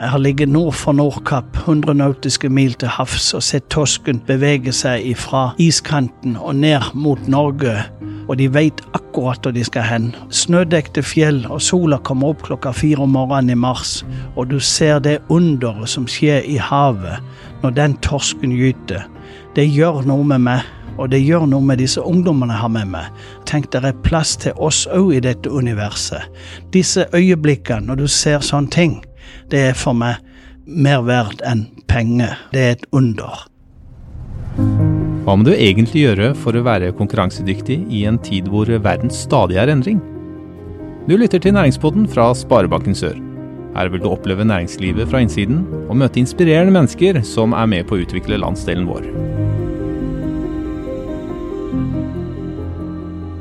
Jeg har ligget nord for Nordkapp, 100 nautiske mil til havs, og sett torsken bevege seg fra iskanten og ned mot Norge. Og de veit akkurat hvor de skal hen. Snødekte fjell, og sola kommer opp klokka fire om morgenen i mars. Og du ser det underet som skjer i havet når den torsken gyter. Det gjør noe med meg. Og det gjør noe med disse ungdommene jeg har med meg. Tenk, det er plass til oss òg i dette universet. Disse øyeblikkene når du ser sånne ting det er for meg mer verdt enn penger. Det er et under. Hva må du egentlig gjøre for å være konkurransedyktig i en tid hvor verden stadig er endring? Du lytter til Næringspodden fra Sparebanken Sør. Her vil du oppleve næringslivet fra innsiden, og møte inspirerende mennesker som er med på å utvikle landsdelen vår.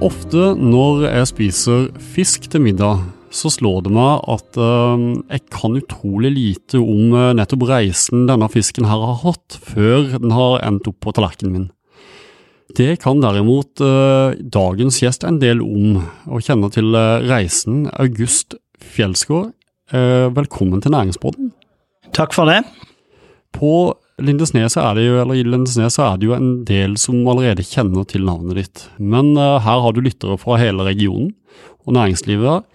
Ofte når jeg spiser fisk til middag, så slår det meg at uh, jeg kan utrolig lite om uh, nettopp reisen denne fisken her har hatt, før den har endt opp på tallerkenen min. Det kan derimot uh, dagens gjest en del om, og kjenner til reisen. August Fjellsgaard. velkommen til Næringsbåten. Takk for det. På Lindesnes er det jo, eller I Lindesnes er det jo en del som allerede kjenner til navnet ditt. Men her har du lyttere fra hele regionen og næringslivet.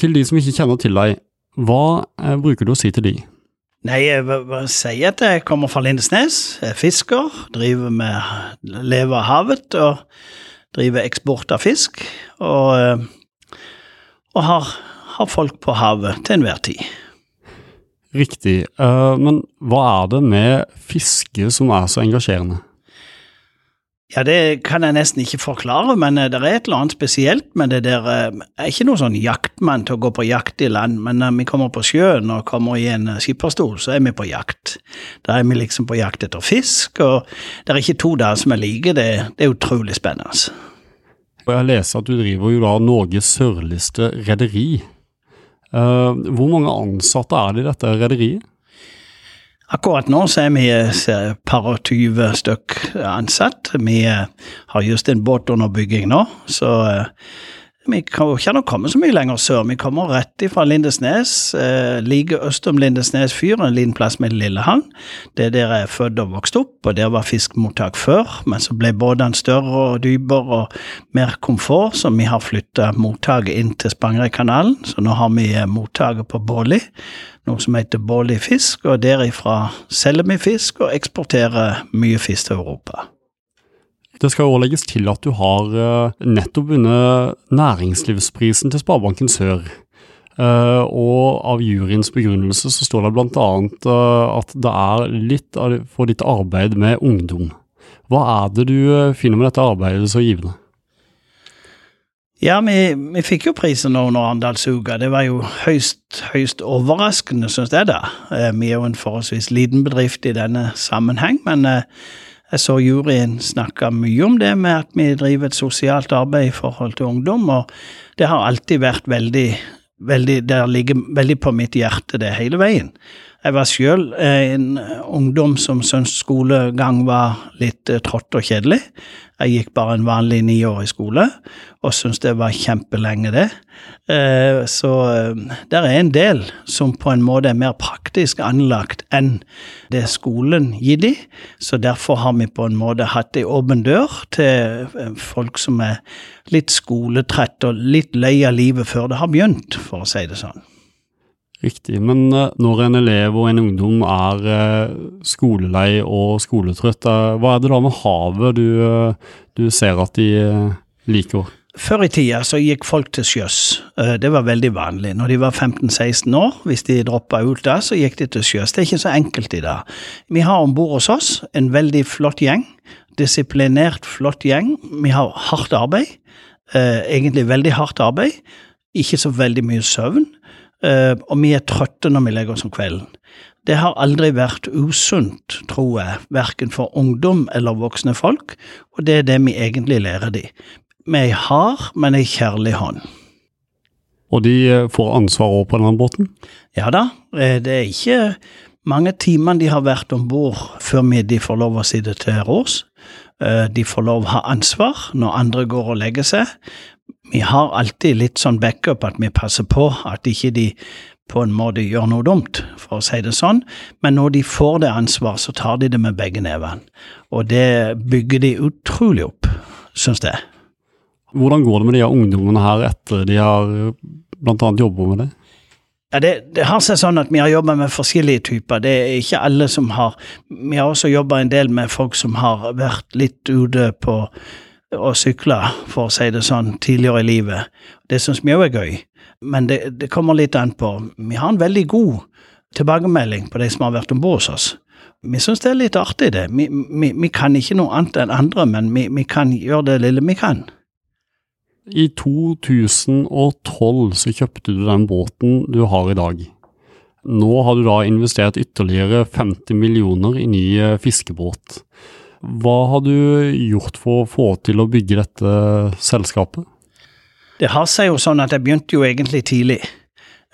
Til de som ikke kjenner til deg, hva eh, bruker du å si til de? Nei, jeg vil si at jeg kommer fra Lindesnes, er fisker, driver med lever av havet og driver eksport av fisk. Og, eh, og har, har, folk på havet til enhver tid. Riktig. Uh, men hva er det med fiske som er så engasjerende? Ja, det kan jeg nesten ikke forklare, men eh, det er et eller annet spesielt med det der eh, Jeg er ikke noen sånn jaktmann til å gå på jakt i land, men når vi kommer på sjøen og kommer i en eh, skipperstol, så er vi på jakt. Da er vi liksom på jakt etter fisk, og det er ikke to dager som er like. Det, det er utrolig spennende. Jeg leser at du driver jo da Norges sørligste rederi. Hvor mange ansatte er det i dette rederiet? Akkurat nå så er vi et par og tyve stykk ansatt. Vi eh, har just en båt under bygging nå, så eh, vi kan jo ikke komme så mye lenger sør. Vi kommer rett ifra Lindesnes, eh, like øst om Lindesnes fyr, en liten plass med Lillehavn. Det er der jeg er født og vokst opp, og der var fiskemottak før. Men så ble båtene større og dypere og mer komfort, så vi har flytta mottaket inn til Spangereidkanalen. Så nå har vi eh, mottaket på Båli, noe som heter Båli fisk, og derifra selger vi fisk og eksporterer mye fisk til Europa. Det skal òg legges til at du har eh, nettopp vunnet næringslivsprisen til Sparebanken Sør. Uh, og av juryens begrunnelse så står det bl.a. Uh, at det er litt for ditt arbeid med ungdom. Hva er det du finner med dette arbeidet så givende? Ja, vi, vi fikk jo prisen nå under Arendalsuka. Det var jo høyst, høyst overraskende, syns jeg da. Uh, vi er jo en forholdsvis liten bedrift i denne sammenheng, men jeg så juryen snakke mye om det med at vi driver et sosialt arbeid i forhold til ungdom, og det har alltid vært veldig, veldig Det ligger veldig på mitt hjerte, det hele veien. Jeg var sjøl en ungdom som syntes skolegang var litt eh, trått og kjedelig. Jeg gikk bare en vanlig niårig skole, og syntes det var kjempelenge, det. Eh, så eh, det er en del som på en måte er mer praktisk anlagt enn det skolen gir de. Så derfor har vi på en måte hatt ei åpen dør til folk som er litt skoletrett og litt lei av livet før det har begynt, for å si det sånn. Riktig, men når en elev og en ungdom er skolelei og skoletrøtt, hva er det da med havet du, du ser at de liker? Før i tida så gikk folk til sjøs. Det var veldig vanlig. Når de var 15-16 år, hvis de droppa ut da, så gikk de til sjøs. Det er ikke så enkelt i dag. Vi har om bord hos oss en veldig flott gjeng. Disiplinert, flott gjeng. Vi har hardt arbeid. Egentlig veldig hardt arbeid. Ikke så veldig mye søvn. Uh, og vi er trøtte når vi legger oss om kvelden. Det har aldri vært usunt, tror jeg, verken for ungdom eller voksne folk, og det er det vi egentlig lærer de. Med ei hard, men ei kjærlig hånd. Og de eh, får ansvar òg på den båten? Ja da, eh, det er ikke mange timene de har vært om bord før de får lov å sitte til råds. De får lov å ha ansvar når andre går og legger seg, vi har alltid litt sånn backup at vi passer på at ikke de på en måte gjør noe dumt, for å si det sånn, men når de får det ansvar, så tar de det med begge nevene. Og det bygger de utrolig opp, syns jeg. Hvordan går det med de ungdommene her etter de har bl.a. jobba med det? Ja, det, det, har seg sånn at Vi har jobba med forskjellige typer. Det er ikke alle som har Vi har også jobba en del med folk som har vært litt ute på å sykle, for å si det sånn, tidligere i livet. Det syns vi òg er gøy, men det, det, kommer litt an på. Vi har en veldig god tilbakemelding på de som har vært om bord hos oss. Vi syns det er litt artig, det. Vi, vi, vi, kan ikke noe annet enn andre, men vi, vi kan gjøre det lille vi kan. I 2012 så kjøpte du den båten du har i dag. Nå har du da investert ytterligere 50 millioner i ny eh, fiskebåt. Hva har du gjort for å få til å bygge dette selskapet? Det har seg jo sånn at jeg begynte jo egentlig tidlig.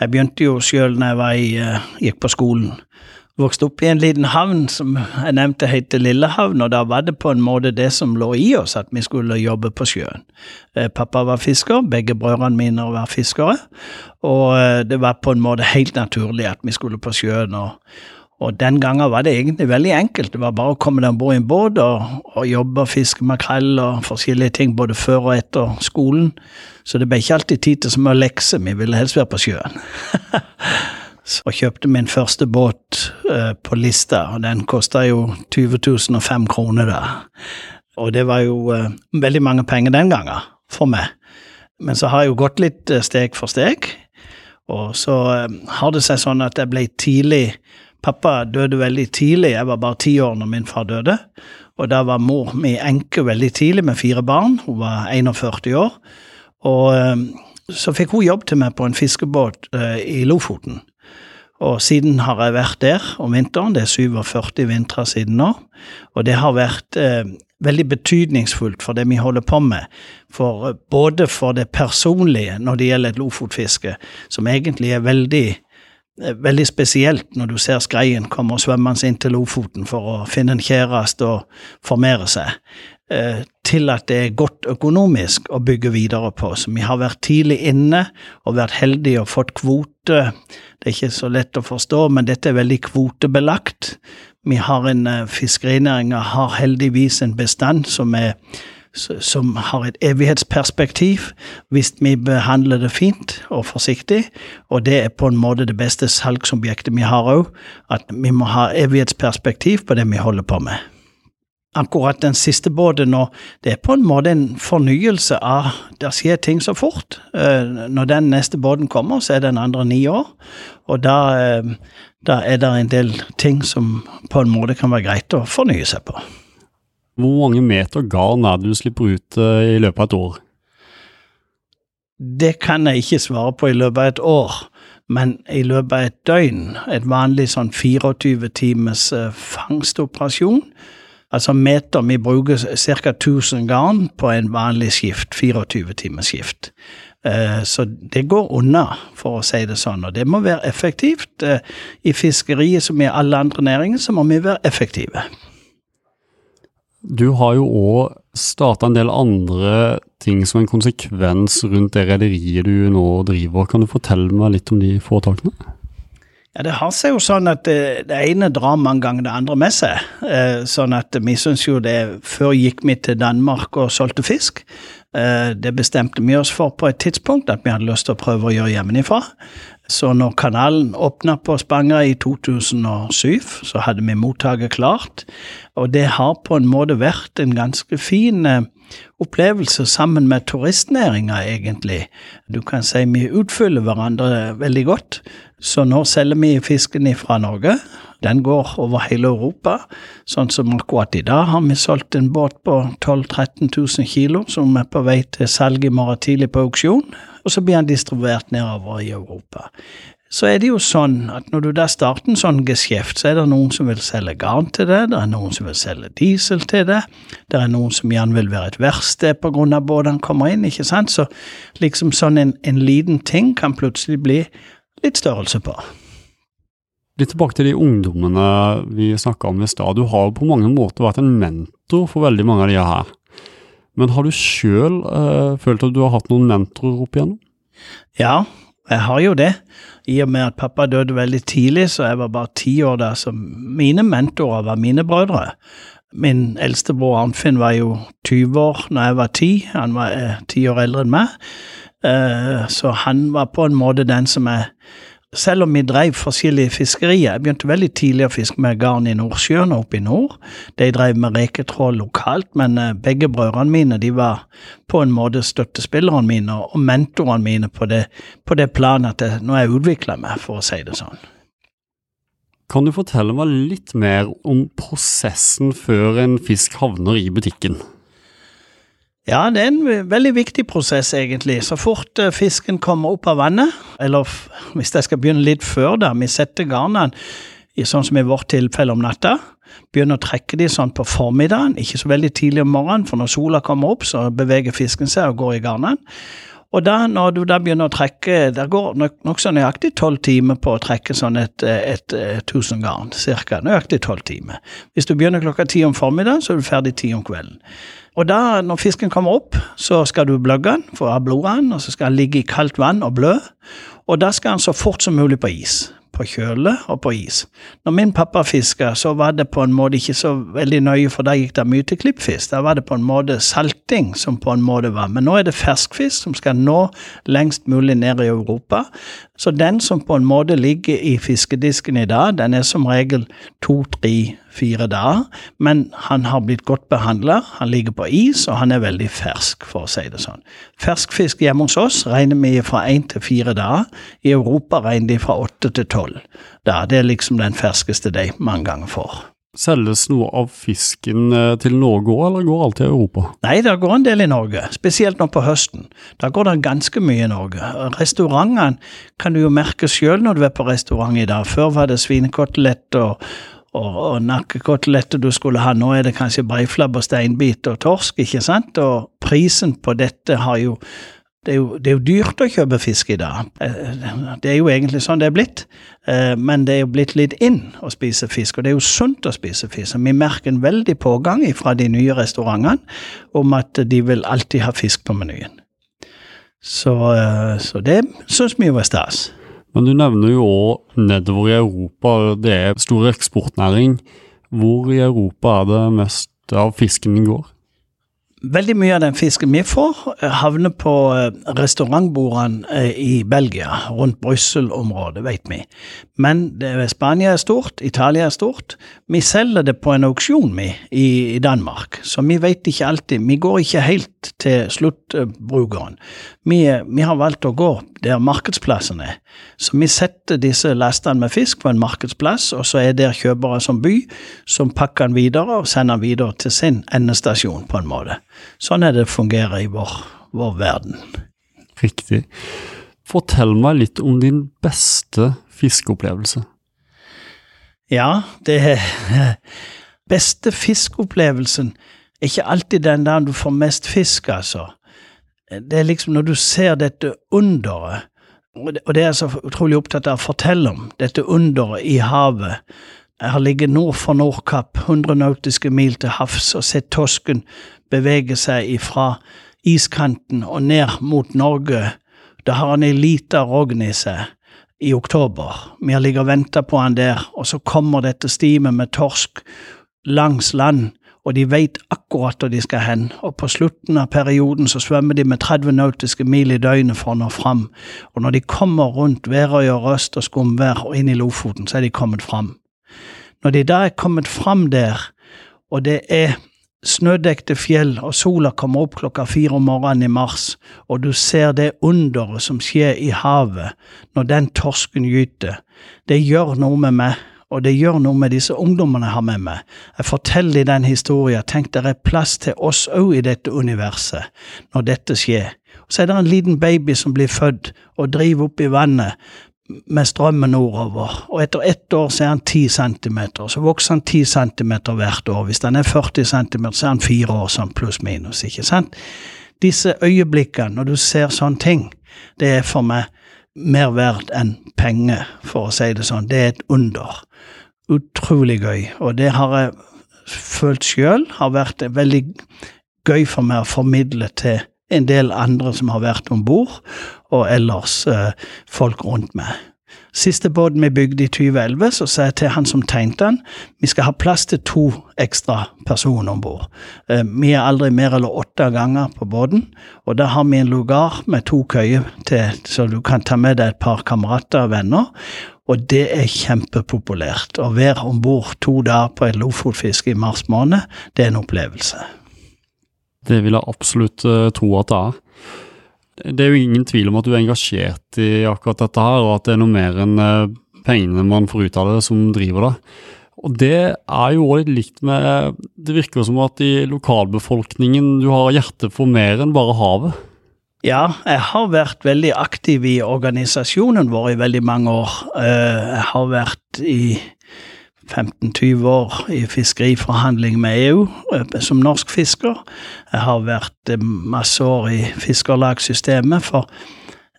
Jeg begynte jo sjøl når jeg i, uh, gikk på skolen vokste opp i en liten havn som jeg nevnte heter Lillehavn, og da var det på en måte det som lå i oss, at vi skulle jobbe på sjøen. Eh, pappa var fisker, begge brødrene mine var fiskere, og eh, det var på en måte helt naturlig at vi skulle på sjøen. og og den gangen var det egentlig veldig enkelt. Det var bare å komme deg om bord i en båt og, og jobbe og fiske makrell og forskjellige ting både før og etter skolen. Så det ble ikke alltid tid til så mye lekser. Vi ville helst være på sjøen. og kjøpte min første båt uh, på lista, og den kosta jo 20 005 kroner da. Og det var jo uh, veldig mange penger den gangen, for meg. Men så har jeg jo gått litt uh, steg for steg, og så har det seg sånn at jeg ble tidlig Pappa døde veldig tidlig, jeg var bare ti år når min far døde. Og da var mor mi enke veldig tidlig med fire barn, hun var 41 år. Og så fikk hun jobb til meg på en fiskebåt i Lofoten. Og siden har jeg vært der om vinteren, det er 47 vintre siden nå, og det har vært eh, veldig betydningsfullt for det vi holder på med. For, eh, både for det personlige når det gjelder et lofotfiske, som egentlig er veldig, eh, veldig spesielt når du ser skreien komme svømmende inn til Lofoten for å finne en kjæreste og formere seg. Eh, til at det er godt økonomisk å bygge videre på. Så vi har vært tidlig inne og vært heldige og fått kvote. Det er ikke så lett å forstå, men dette er veldig kvotebelagt. Vi har en uh, Fiskerinæringa har heldigvis en bestand som, er, som har et evighetsperspektiv, hvis vi behandler det fint og forsiktig. Og det er på en måte det beste salgsobjektet vi har òg, at vi må ha evighetsperspektiv på det vi holder på med akkurat den siste båten nå, det er på en måte en fornyelse av Det skjer ting så fort. Eh, når den neste båten kommer, så er den andre ni år. Og da, eh, da er det en del ting som på en måte kan være greit å fornye seg på. Hvor mange meter garn er det du slipper ut eh, i løpet av et år? Det kan jeg ikke svare på i løpet av et år. Men i løpet av et døgn, et vanlig sånn 24 times fangstoperasjon, Altså meter Vi bruker ca. 1000 garn på en vanlig skift, 24 timers skift. Eh, så det går unna, for å si det sånn, og det må være effektivt. Eh, I fiskeriet som i alle andre næringer, så må vi være effektive. Du har jo òg starta en del andre ting som en konsekvens rundt det rederiet du nå driver. Kan du fortelle meg litt om de foretakene? Ja, Det har seg jo sånn at det, det ene drar mange ganger det andre med seg. Eh, sånn at vi syns jo det Før gikk vi til Danmark og solgte fisk. Eh, det bestemte vi oss for på et tidspunkt, at vi hadde lyst til å prøve å gjøre hjemmefra. Så når kanalen åpna på Spanga i 2007, så hadde vi mottaket klart. Og det har på en måte vært en ganske fin eh, opplevelse sammen med turistnæringa, egentlig. Du kan si vi utfyller hverandre veldig godt. Så nå selger vi fisken fra Norge. Den går over hele Europa. Sånn som akkurat i dag har vi solgt en båt på 12 000-13 000 kilo som er på vei til salg i morgen tidlig på auksjon og så blir den distribuert nedover i Europa. Så er det jo sånn at når du da starter en sånn geskjeft, så er det noen som vil selge garn til det, det er noen som vil selge diesel til det, det er noen som gjerne vil være et verksted på grunn av båten kommer inn, ikke sant, så liksom sånn en, en liten ting kan plutselig bli litt størrelse på. Litt tilbake til de ungdommene vi snakka om i stad. Du har jo på mange måter vært en mentor for veldig mange av de her. Men har du sjøl eh, følt at du har hatt noen mentorer opp igjennom? Ja, Jeg har jo det, i og med at pappa døde veldig tidlig, så jeg var bare ti år da, så mine mentorer var mine brødre. Min eldste bror Arnfinn var jo 20 år når jeg var 10, han var eh, ti år eldre enn meg, eh, så han var på en måte den som jeg selv om vi drev forskjellige fiskerier, jeg begynte veldig tidlig å fiske med garn i Nordsjøen og oppe i nord. De drev med reketrål lokalt, men eh, begge brødrene mine de var på en måte støttespillerne mine og mentorene mine på det, på det planet at nå jeg utvikla meg, for å si det sånn. Kan du fortelle meg litt mer om prosessen før en fisk havner i butikken? Ja, det er en veldig viktig prosess, egentlig. Så fort uh, fisken kommer opp av vannet, eller hvis jeg skal begynne litt før, da, vi setter garnene i sånn som i vårt tilfelle om natta. Begynner å trekke de sånn på formiddagen, ikke så veldig tidlig om morgenen, for når sola kommer opp, så beveger fisken seg og går i garnene. Og da, når du da begynner å trekke Det går nokså nok nøyaktig tolv timer på å trekke sånn et, et tusen garn. Cirka nøyaktig tolv timer. Hvis du begynner klokka ti om formiddagen, så er du ferdig ti om kvelden. Og da, når fisken kommer opp, så skal du bløgge den for å ha blodet den, og så skal den ligge i kaldt vann og blø. Og da skal den så fort som mulig på is på kjøle og på is. Når min pappa fiska, så var det på en måte ikke så veldig nøye, for da gikk det mye til klippfisk. Da var det på en måte salting som på en måte var. Men nå er det ferskfisk som skal nå lengst mulig ned i Europa. Så den som på en måte ligger i fiskedisken i dag, den er som regel to, tre, fire dager. Men han har blitt godt behandla, han ligger på is, og han er veldig fersk, for å si det sånn. Fersk fisk hjemme hos oss regner vi fra én til fire dager. I Europa regner de fra åtte til tolv. Det er liksom den ferskeste de mange ganger får. Selges noe av fisken eh, til Norge òg, eller går alt til Europa? Nei, det går en del i Norge, spesielt nå på høsten. Da går det ganske mye i Norge. Restaurantene kan du jo merke sjøl når du er på restaurant i dag. Før var det svinekoteletter og, og, nakkekoteletter du skulle ha. Nå er det kanskje breiflabb og steinbit og torsk, ikke sant? Og prisen på dette har jo det er, jo, det er, jo, dyrt å kjøpe fisk i dag. Eh, det er jo egentlig sånn det er blitt. Eh, men det er jo blitt litt inn å spise fisk, og det er jo sunt å spise fisk. Vi merker en veldig pågang fra de nye restaurantene om at de vil alltid ha fisk på menyen. Så, eh, så det syns vi jo er stas. Men du nevner jo òg nedover i Europa, det er stor eksportnæring. Hvor i Europa er det mest av fisken går? Veldig mye av den fisken vi får, eh, havner på eh, restaurantbordene eh, i Belgia, rundt Brussel-området, vet vi. Men Spania er stort, Italia er stort. Vi selger det på en auksjon, vi, i, Danmark, så vi vet ikke alltid. Vi går ikke helt til sluttbrukeren. Vi, vi har valgt å gå der markedsplassen er. Så vi setter disse lastene med fisk på en markedsplass, og så er det kjøpere som by, som pakker den videre og sender den videre til sin endestasjon, på en måte. Sånn er det fungerer i vår, vår verden. Riktig. Fortell meg litt om din beste fiskeopplevelse. Ja, det Beste fiskeopplevelsen er ikke alltid den der du får mest fisk, altså. Det er liksom når du ser dette underet, og det er jeg så utrolig opptatt av å fortelle om, dette underet i havet. Jeg har ligget nord for Nordkapp, 100 nautiske mil til havs, og sett torsken bevege seg ifra iskanten og ned mot Norge. Da har han ei lita rogn i seg i oktober. Vi har ligget og venta på han der, og så kommer dette stimet med torsk langs land, og de veit akkurat hvor de skal hen. Og på slutten av perioden så svømmer de med 30 nautiske mil i døgnet for å nå fram. Og når de kommer rundt Værøy og Røst og Skumvær og inn i Lofoten, så er de kommet fram. Når de da er kommet fram der, og det er snødekte fjell, og sola kommer opp klokka fire om morgenen i mars, og du ser det underet som skjer i havet når den torsken gyter, det gjør noe med meg, og det gjør noe med disse ungdommene jeg har med meg. Jeg forteller den historien, tenk det er plass til oss òg i dette universet når dette skjer. Så er det en liten baby som blir født og driver opp i vannet, med strømmen nordover, og etter ett år så er han 10 cm, så vokser han 10 cm hvert år. Hvis han er 40 cm, så er han fire år sånn pluss minus, ikke sant? Disse øyeblikkene, når du ser sånne ting, det er for meg mer verdt enn penger, for å si det sånn. Det er et under. Utrolig gøy, og det har jeg følt sjøl har vært veldig gøy for meg å formidle til en del andre som har vært om bord, og ellers eh, folk rundt meg. Siste båten vi bygde i 2011, så sa jeg til han som tegnet den, vi skal ha plass til to ekstra personer om bord. Eh, vi er aldri mer eller åtte ganger på båten, og da har vi en lugar med to køyer til, så du kan ta med deg et par kamerater og venner. Og det er kjempepopulært. Å være om bord to dager på et lofotfiske i mars måned, det er en opplevelse. Det vil jeg absolutt uh, tro at det er. Det er jo ingen tvil om at du er engasjert i akkurat dette her, og at det er noe mer enn uh, pengene man får ut av det, som driver det. Og det er jo også litt likt med Det virker som at i lokalbefolkningen du har hjerte for mer enn bare havet. Ja, jeg har vært veldig aktiv i organisasjonen vår i veldig mange år. Eh, jeg har vært i 15-20 år i fiskeriforhandling med EU eh, som norsk fisker. Jeg har vært eh, masse år i fiskerlagssystemet, for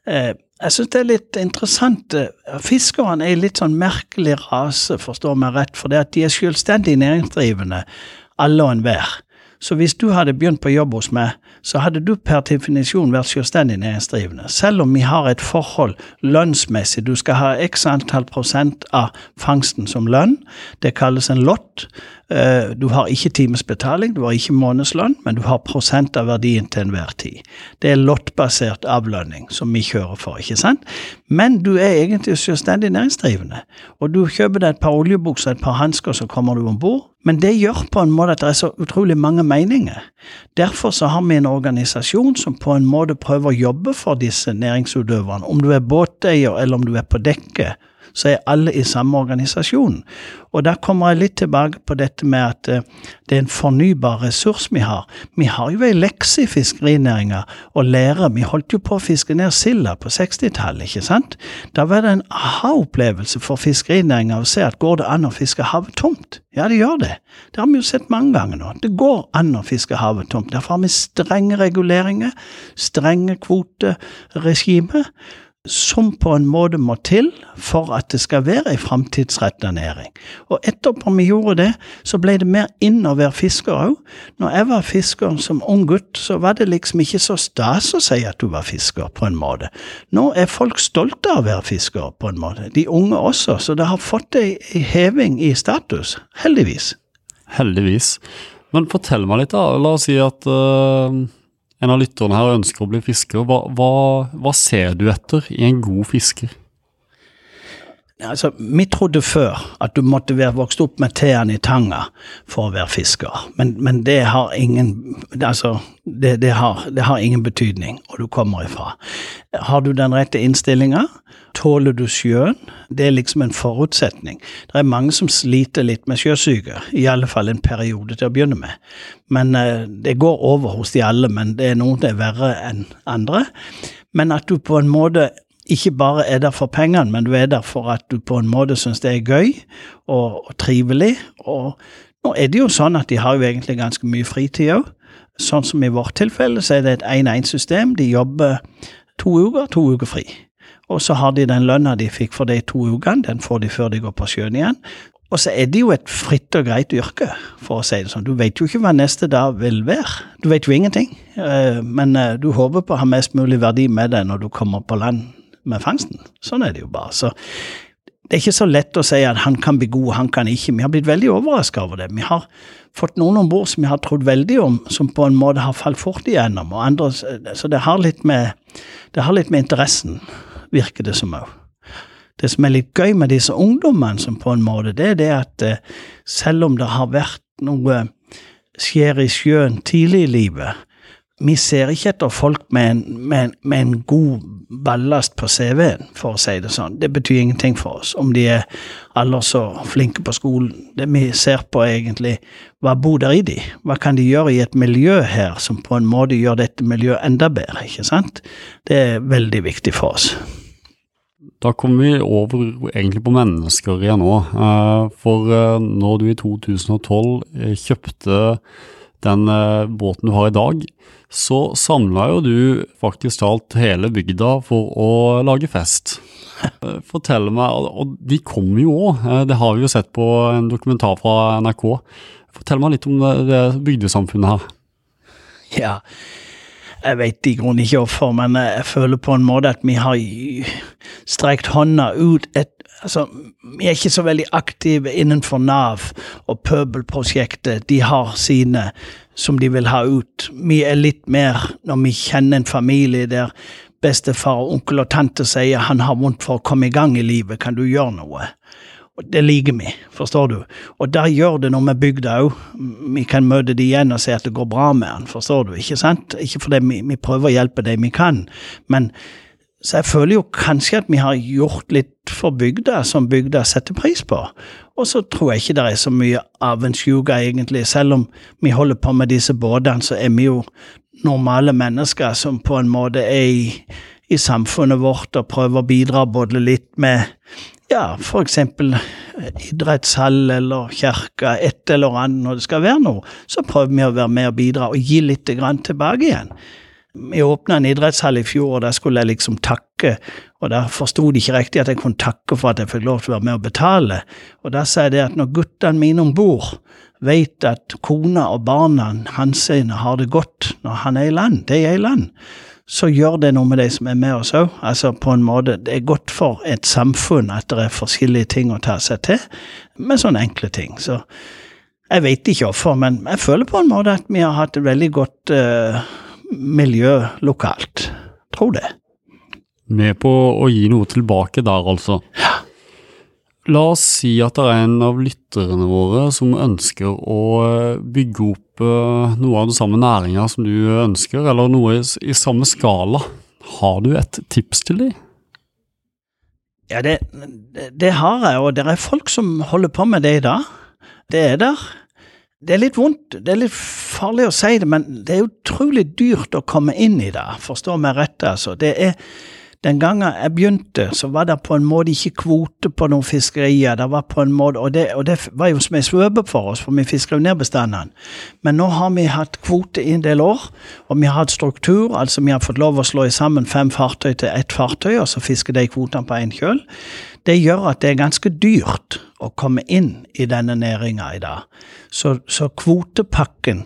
eh, jeg syns det er litt interessant. Fiskerne er en litt sånn merkelig rase, forstår meg rett, for det at de er selvstendig næringsdrivende, alle og enhver. Så hvis du hadde begynt på jobb hos meg, så hadde du per definisjon vært selvstendig næringsdrivende. Selv om vi har et forhold lønnsmessig, du skal ha x antall prosent av fangsten som lønn. Det kalles en lott. Eh, du har ikke timesbetaling, du har ikke månedslønn, men du har prosent av verdien til enhver tid. Det er lottbasert avlønning som vi kjører for, ikke sant? Men du er egentlig selvstendig næringsdrivende, og du kjøper deg et par oljebukser, et par hansker, så kommer du om bord. Men det gjør på en måte at det er så utrolig mange meninger. Derfor så har vi en organisasjon som på en måte prøver å jobbe for disse næringsutøverne. Om du er båteier eller om du er på dekket, så er alle i samme organisasjon. Og da kommer jeg litt tilbake på dette med at uh, det er en fornybar ressurs vi har. Vi har jo ei lekse i fiskerinæringa å lære. Vi holdt jo på å fiske ned silda på 60-tallet, ikke sant? Da var det en aha-opplevelse for fiskerinæringa å se at går det an å fiske havet tomt? Ja, det gjør det. Det har vi jo sett mange ganger nå. Det går an å fiske havet tomt. Derfor har vi strenge reguleringer, strenge kvoteregime som på en måte må til for at det skal være ei framtidsretta næring. Og etterpå vi gjorde det, så ble det mer inn å være fisker òg. Når jeg var fisker som ung gutt, så var det liksom ikke så stas å si at du var fisker, på en måte. Nå er folk stolte av å være fisker, på en måte. De unge også. Så det har fått ei heving i status. Heldigvis. Heldigvis. Men fortell meg litt, da. La oss si at uh en av lytterne her ønsker å bli fisker. Hva, hva, hva ser du etter i en god fisker? Altså, Vi trodde før at du måtte være vokst opp med tærne i tanga for å være fisker, men, men det har ingen altså, det, det, har, det, har, ingen betydning hvor du kommer ifra. Har du den rette innstillinga, tåler du sjøen, det er liksom en forutsetning. Det er mange som sliter litt med sjøsyke, i alle fall en periode til å begynne med. Men uh, Det går over hos de alle, men det er noen det er verre enn andre. Men at du på en måte ikke bare er der for pengene, men du er der for at du på en måte syns det er gøy og, og, trivelig. Og nå er det jo sånn at de har jo egentlig ganske mye fritid òg. Sånn som i vårt tilfelle, så er det et 1-1-system. De jobber to uker, to uker fri. Og så har de den lønna de fikk for de to ukene, den får de før de går på sjøen igjen. Og så er det jo et fritt og greit yrke, for å si det sånn. Du vet jo ikke hva neste dag vil være. Du vet jo ingenting. Eh, men eh, du håper på å ha mest mulig verdi med deg når du kommer på land med fangsten. Sånn er det jo bare. Så det er ikke så lett å si at han kan bli god, han kan ikke. Vi har blitt veldig overraska over det. Vi har fått noen om bord som vi har trodd veldig om, som på en måte har falt fort igjennom. og andre, Så det har litt med, har litt med interessen, virker det som òg. Det som er litt gøy med disse ungdommene, som på en måte, det er det at eh, selv om det har vært noe skjer i sjøen tidlig i livet, vi ser ikke etter folk med en, med, med en god ballast på CV-en, for å si det sånn. Det betyr ingenting for oss om de er alle så flinke på skolen. Det vi ser på, egentlig hva bor der i de? Hva kan de gjøre i et miljø her som på en måte gjør dette miljøet enda bedre? ikke sant? Det er veldig viktig for oss. Da kommer vi over egentlig på mennesker igjen nå. Eh, for eh, når du i 2012 eh, kjøpte den båten du har i dag, så samla jo du faktisk talt hele bygda for å lage fest. Fortell meg, og de kommer jo òg, eh, det har vi jo sett på en dokumentar fra NRK. Fortell meg litt om det bygdesamfunnet her. Ja, Jeg vet i grunnen ikke hvorfor, men jeg føler på en måte at vi har strekt hånda ut et Altså, vi er ikke så veldig aktive innenfor Nav og Pøbelprosjektet. De har sine som de vil ha ut. Vi er litt mer når vi kjenner en familie der bestefar, onkel og tante sier han har vondt for å komme i gang i livet, kan du gjøre noe? Og Det liker vi, forstår du. Og det gjør det noe med bygda òg. Vi kan møte de igjen og si at det går bra med han, forstår du. Ikke sant? Ikke fordi vi, vi prøver å hjelpe dem vi kan, men så jeg føler jo kanskje at vi har gjort litt for bygda som bygda setter pris på. Og så tror jeg ikke det er så mye avundsjuke, egentlig. Selv om vi holder på med disse båtene, så er vi jo normale mennesker som på en måte er i, i samfunnet vårt og prøver å bidra både litt med ja, for eksempel idrettshall eller kirke, et eller annet når det skal være noe, så prøver vi å være med og bidra og gi litt tilbake igjen. Vi åpna en idrettshall i fjor, og der skulle jeg liksom takke. Og der forsto de ikke riktig at jeg kunne takke for at jeg fikk lov til å være med og betale. Og da sa jeg det at når guttene mine om bord vet at kona og barna hans har det godt når han er i land, de er i land, så gjør det noe med de som er med oss òg. Altså på en måte, det er godt for et samfunn at det er forskjellige ting å ta seg til, med sånne enkle ting. Så jeg vet ikke hvorfor, men jeg føler på en måte at vi har hatt et veldig godt uh, miljø lokalt. Tror det. Med på å gi noe tilbake der, altså. Ja. La oss si at det er en av lytterne våre som ønsker å eh, bygge opp eh, noe av den samme næringa som du ønsker, eller noe i samme skala. Har du et tips til dem? Ja, det, det, har jeg, og det er folk som holder på med det i dag. Det er der. Det er litt vondt, det er litt farlig å si det, men det er utrolig dyrt å komme inn i det, forstå meg rett, altså. Det er den gangen jeg begynte, så var det på en måte ikke kvote på noen fiskerier. Det var på en måte, og det, og det var jo som ei svøpe for oss, for vi fisker jo ned bestandene. Men nå har vi hatt kvote i en del år, og vi har hatt struktur. Altså vi har fått lov å slå sammen fem fartøy til ett fartøy, og så fisker de kvotene på én kjøl. Det gjør at det er ganske dyrt å komme inn i denne næringa i dag. Så, så kvotepakken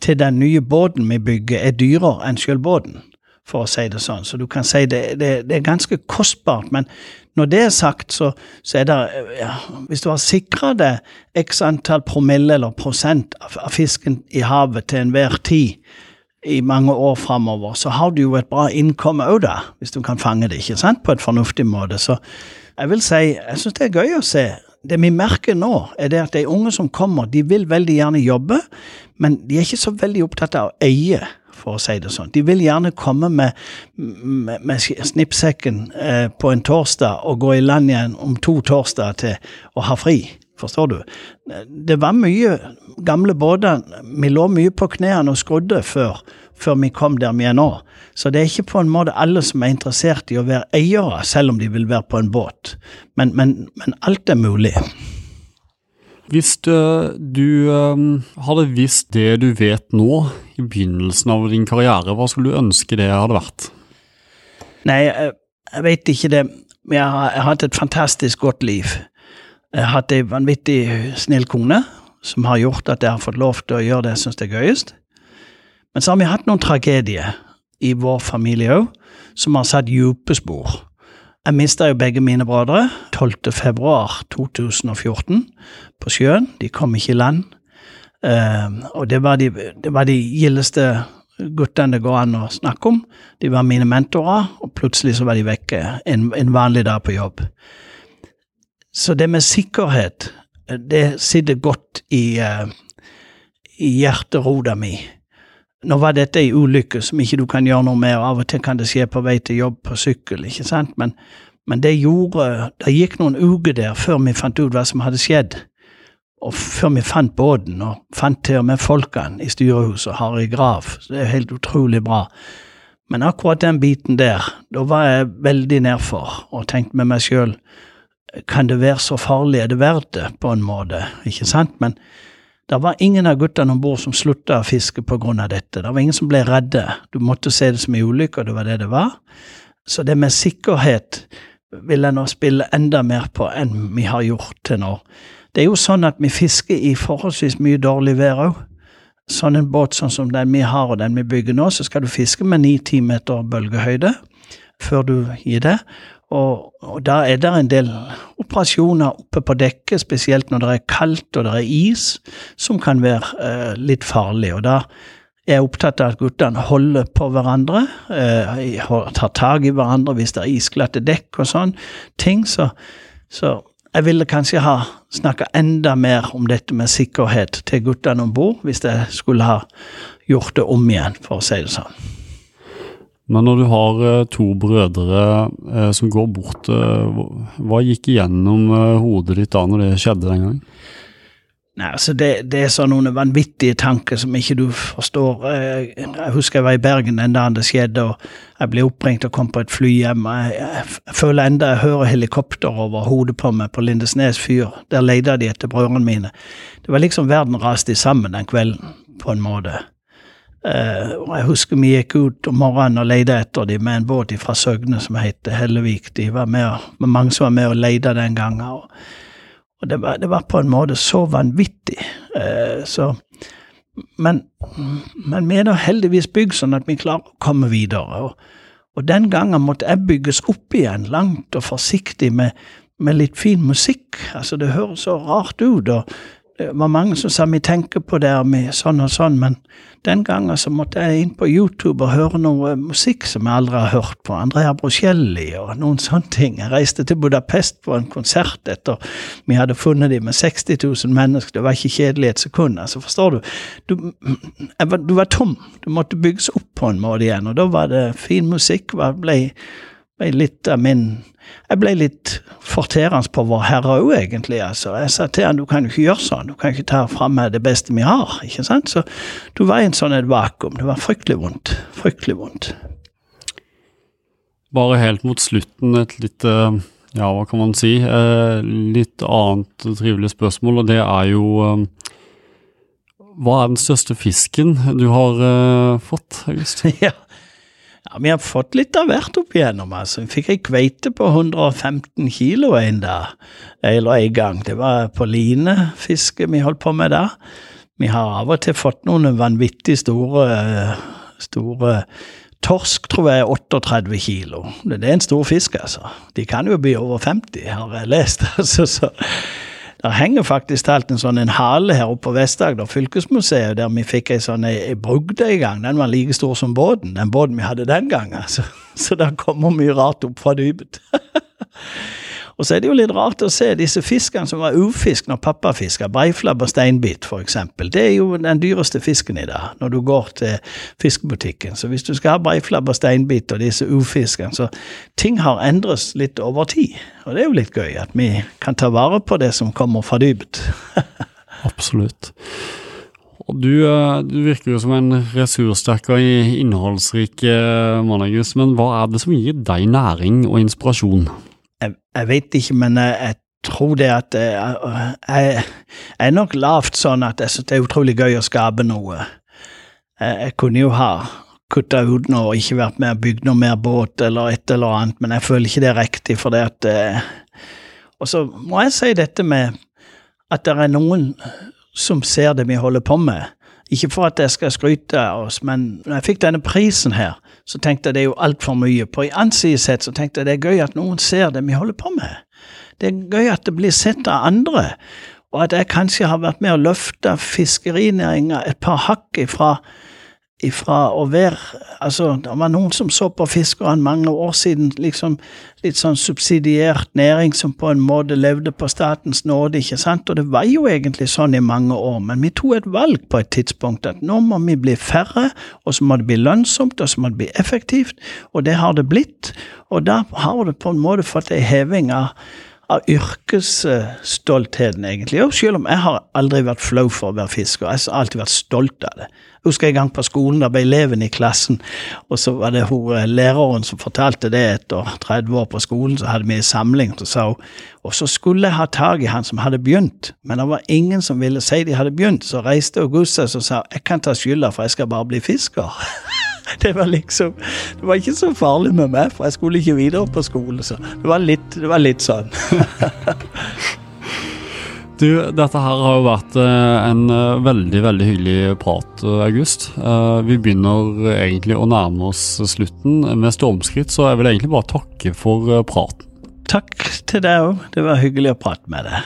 til den nye båten vi bygger, er dyrere enn sjøl båten for å si det sånn. Så du kan si det, det, det er ganske kostbart. Men når det er sagt, så, så er det ja, Hvis du har sikra deg x antall promille eller prosent av, av fisken i havet til enhver tid i mange år framover, så har du jo et bra innkomme òg, da, hvis du kan fange det ikke sant, på en fornuftig måte. Så jeg vil si, jeg syns det er gøy å se. Det vi merker nå, er det at de unge som kommer, de vil veldig gjerne jobbe, men de er ikke så veldig opptatt av å eie for å si det sånn. De vil gjerne komme med, med, med snippsekken eh, på en torsdag og gå i land igjen om to torsdager til å ha fri. Forstår du? Det var mye gamle båter. Vi lå mye på knærne og skrudde før, før vi kom der vi er nå. Så det er ikke på en måte alle som er interessert i å være eiere, selv om de vil være på en båt. Men, men, men alt er mulig. Hvis du, du um, hadde visst det du vet nå, i begynnelsen av din karriere, hva skulle du ønske det hadde vært? Nei, jeg, jeg vet ikke det. Jeg har, jeg har hatt et fantastisk godt liv. Jeg har hatt ei vanvittig snill kone som har gjort at jeg har fått lov til å gjøre det jeg syns er gøyest. Men så har vi hatt noen tragedier i vår familie òg, som har satt dype spor. Jeg mista jo begge mine brødre 12.2.2014 på sjøen. De kom ikke i land. Uh, og det var, de, de gildeste guttene det går an å snakke om. De var mine mentorer, og plutselig så var de vekke en, en vanlig dag på jobb. Så det med sikkerhet, det sitter godt i, uh, i hjerterota mi. Nå var dette ei ulykke som ikke du kan gjøre noe med, og av og til kan det skje på vei til jobb på sykkel, ikke sant, men, men det gjorde Det gikk noen uker der før vi fant ut hva som hadde skjedd, og før vi fant båten, og fant til og med folkene i styrehuset, Harry Grav, så det er helt utrolig bra. Men akkurat den biten der, da var jeg veldig nedfor og tenkte med meg sjøl, kan det være så farlig, er det verdt det, på en måte, ikke sant, men det var ingen av guttene om bord som slutta å fiske pga. dette. Det var ingen som ble redde. Du måtte se det som en ulykke, og det var det det var. Så det med sikkerhet vil jeg nå spille enda mer på enn vi har gjort til nå. Det er jo sånn at vi fisker i forholdsvis mye dårlig vær òg. sånn en båt sånn som den vi har og den vi bygger nå, så skal du fiske med ni-ti meter bølgehøyde før du gir det. Og, og da er det en del operasjoner oppe på dekket, spesielt når det er kaldt og det er is, som kan være eh, litt farlig. Og da er jeg opptatt av at guttene holder på hverandre, eh, tar tak i hverandre hvis det er isglatte dekk og sånn ting. Så, så jeg ville kanskje ha snakka enda mer om dette med sikkerhet til guttene om bord, hvis jeg skulle ha gjort det om igjen, for å si det sånn. Men når du har eh, to brødre eh, som går bort, eh, hva gikk igjennom hodet ditt da når det skjedde den gangen? Nei, altså det, det er sånne noen vanvittige tanker som ikke du forstår. Jeg husker jeg var i Bergen den dagen det skjedde, og jeg ble oppringt og kom på et fly hjem. Jeg, jeg føler enda jeg hører helikopter over hodet på meg på Lindesnes fyr. Der leita de etter brødrene mine. Det var liksom verden raste sammen den kvelden, på en måte. Uh, og jeg husker vi gikk ut om morgenen og leide etter dem med en båt fra Søgne som heter Hellevik. De var med, mange som var med og leide den gangen. Og, og det, var, det, var, på en måte så vanvittig. Uh, så, men, men vi er da heldigvis bygd sånn at vi klarer å komme videre. Og, og den gangen måtte jeg bygges opp igjen, langt og forsiktig, med, med litt fin musikk. Altså, det høres så rart ut. og det var mange som sa vi tenker på det med sånn og sånn, men den gangen så måtte jeg inn på YouTube og høre noe musikk som jeg aldri har hørt på. Andrea Brocelli og noen sånne ting. Jeg reiste til Budapest på en konsert etter vi hadde funnet dem med 60 000 mennesker. Det var ikke kjedelig et sekund. altså Forstår du? Du, var, du var tom. Du måtte bygges opp på en måte igjen, og da var det fin musikk. ble, ble litt av min jeg ble litt forterende på Vår Herre òg, egentlig. altså. Jeg sa til han du kan jo ikke gjøre sånn, du kan ikke ta fram det beste vi har. ikke sant? Så du var i en sånn et vakuum. Det var fryktelig vondt. Fryktelig vondt. Bare helt mot slutten et litt ja, hva kan man si, litt annet trivelig spørsmål, og det er jo Hva er den største fisken du har fått, August? ja, ja, Vi har fått litt av hvert opp igjennom. altså. Vi fikk ei kveite på 115 kilo en dag, eller en gang. Det var på linefiske vi holdt på med da. Vi har av og til fått noen vanvittig store, store Torsk tror jeg er 38 kilo. Det er en stor fisk, altså. De kan jo bli over 50, har jeg lest. altså, så det henger faktisk talt en sånn en hale her oppe på Vest-Agder fylkesmuseet, der vi fikk ei sånn ei brugde i gang. Den var like stor som båten, den båten vi hadde den gangen. Så, så det kommer mye rart opp fra dypet. Og så er det jo litt rart å se disse fiskene som var ufisk når pappa fiska, breiflabb og steinbit f.eks. Det er jo den dyreste fisken i dag, når du går til fiskebutikken. Så hvis du skal ha breiflabb og steinbit og disse ufiskene, så ting har endres litt over tid. Og det er jo litt gøy at vi kan ta vare på det som kommer fra dypet. Absolutt. Og du, eh, du, virker jo som en ressurssterk og innholdsrik eh, mann, August, men hva er det som gir deg næring og inspirasjon? Jeg, jeg vet ikke, men jeg, jeg tror det at jeg, jeg, er nok lavt sånn at jeg syns det er utrolig gøy å skape noe. Jeg kunne jo ha kutta ut noe og ikke vært med og bygd noe mer båt eller et eller annet, men jeg føler ikke det er riktig, for det at eh, Og så må jeg si dette med at det er noen som ser det vi holder på med. Ikke for at jeg skal skryte av oss, men når jeg fikk denne prisen her, så tenkte jeg det er jo altfor mye. På en annen side så tenkte jeg det er gøy at noen ser det vi holder på med. Det er gøy at det blir sett av andre, og at jeg kanskje har vært med å løfte fiskerinæringa et par hakk ifra ifra å være Altså, det var noen som så på fiskerne mange år siden, liksom litt sånn subsidiert næring som på en måte levde på statens nåde, ikke sant, og det var jo egentlig sånn i mange år, men vi tok et valg på et tidspunkt at nå må vi bli færre, og så må det bli lønnsomt, og så må det bli effektivt, og det har det blitt, og da har det på en måte fått ei heving av av yrkesstoltheten, egentlig. Og selv om jeg har aldri vært flau for å være fisker, jeg har alltid vært stolt av det. Jeg husker en gang på skolen, da ble eleven i klassen, og så var det hun, eh, læreren som fortalte det etter 30 år på skolen, så hadde vi en samling, så sa hun og så skulle jeg ha tak i han som hadde begynt, men det var ingen som ville si de hadde begynt, så reiste Augusta og sa jeg kan ta skylda, for jeg skal bare bli fisker. det var liksom Det var ikke så farlig med meg, for jeg skulle ikke videre på skole, så det var litt, det var litt sånn. Du, dette her har jo vært eh, en eh, veldig, veldig hyggelig prat, eh, August. Vi begynner egentlig å nærme oss slutten med stormskritt, så jeg vil egentlig bare takke for praten. Takk til deg òg. Det var hyggelig å prate med deg.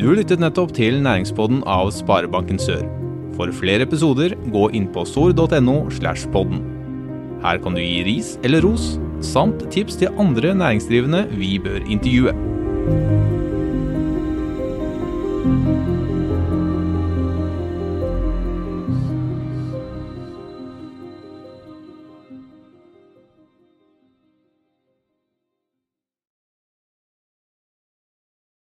Du lyttet nettopp til Næringspodden av Sparebanken Sør. For flere episoder, gå inn på sor.no slash podden. Her kan du gi ris eller ros, samt tips til andre næringsdrivende vi bør intervjue. Thank you.